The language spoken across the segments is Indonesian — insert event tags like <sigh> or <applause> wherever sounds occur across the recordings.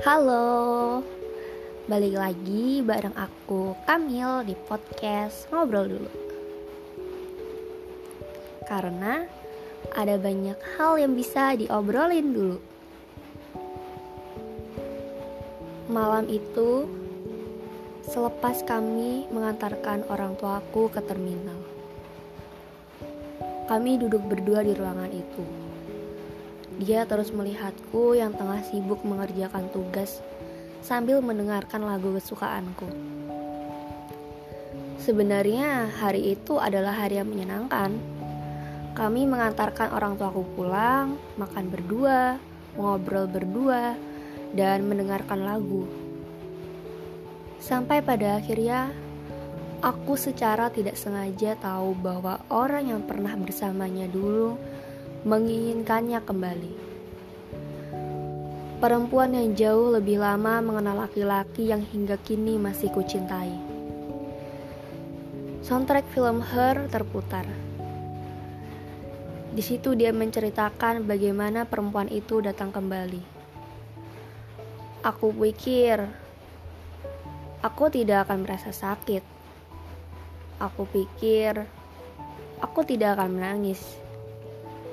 Halo, balik lagi bareng aku Kamil di podcast Ngobrol Dulu. Karena ada banyak hal yang bisa diobrolin dulu. Malam itu, selepas kami mengantarkan orang tuaku ke terminal Kami duduk berdua di ruangan itu dia terus melihatku yang tengah sibuk mengerjakan tugas sambil mendengarkan lagu kesukaanku. Sebenarnya hari itu adalah hari yang menyenangkan. Kami mengantarkan orang tuaku pulang, makan berdua, ngobrol berdua, dan mendengarkan lagu. Sampai pada akhirnya, aku secara tidak sengaja tahu bahwa orang yang pernah bersamanya dulu menginginkannya kembali. Perempuan yang jauh lebih lama mengenal laki-laki yang hingga kini masih kucintai. Soundtrack film Her terputar. Di situ dia menceritakan bagaimana perempuan itu datang kembali. Aku pikir aku tidak akan merasa sakit. Aku pikir aku tidak akan menangis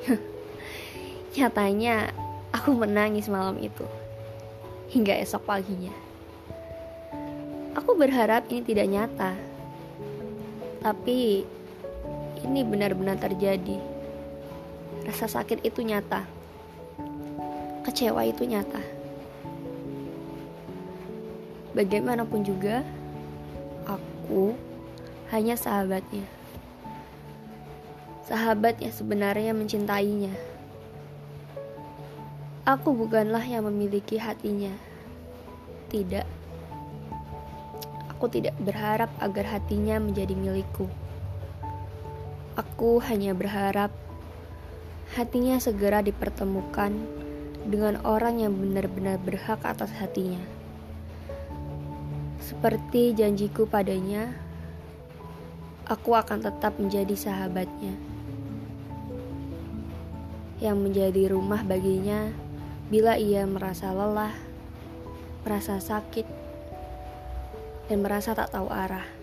<laughs> Nyatanya, aku menangis malam itu hingga esok paginya. Aku berharap ini tidak nyata, tapi ini benar-benar terjadi. Rasa sakit itu nyata, kecewa itu nyata. Bagaimanapun juga, aku hanya sahabatnya sahabat yang sebenarnya mencintainya. Aku bukanlah yang memiliki hatinya. Tidak. Aku tidak berharap agar hatinya menjadi milikku. Aku hanya berharap hatinya segera dipertemukan dengan orang yang benar-benar berhak atas hatinya. Seperti janjiku padanya, aku akan tetap menjadi sahabatnya yang menjadi rumah baginya bila ia merasa lelah, merasa sakit, dan merasa tak tahu arah.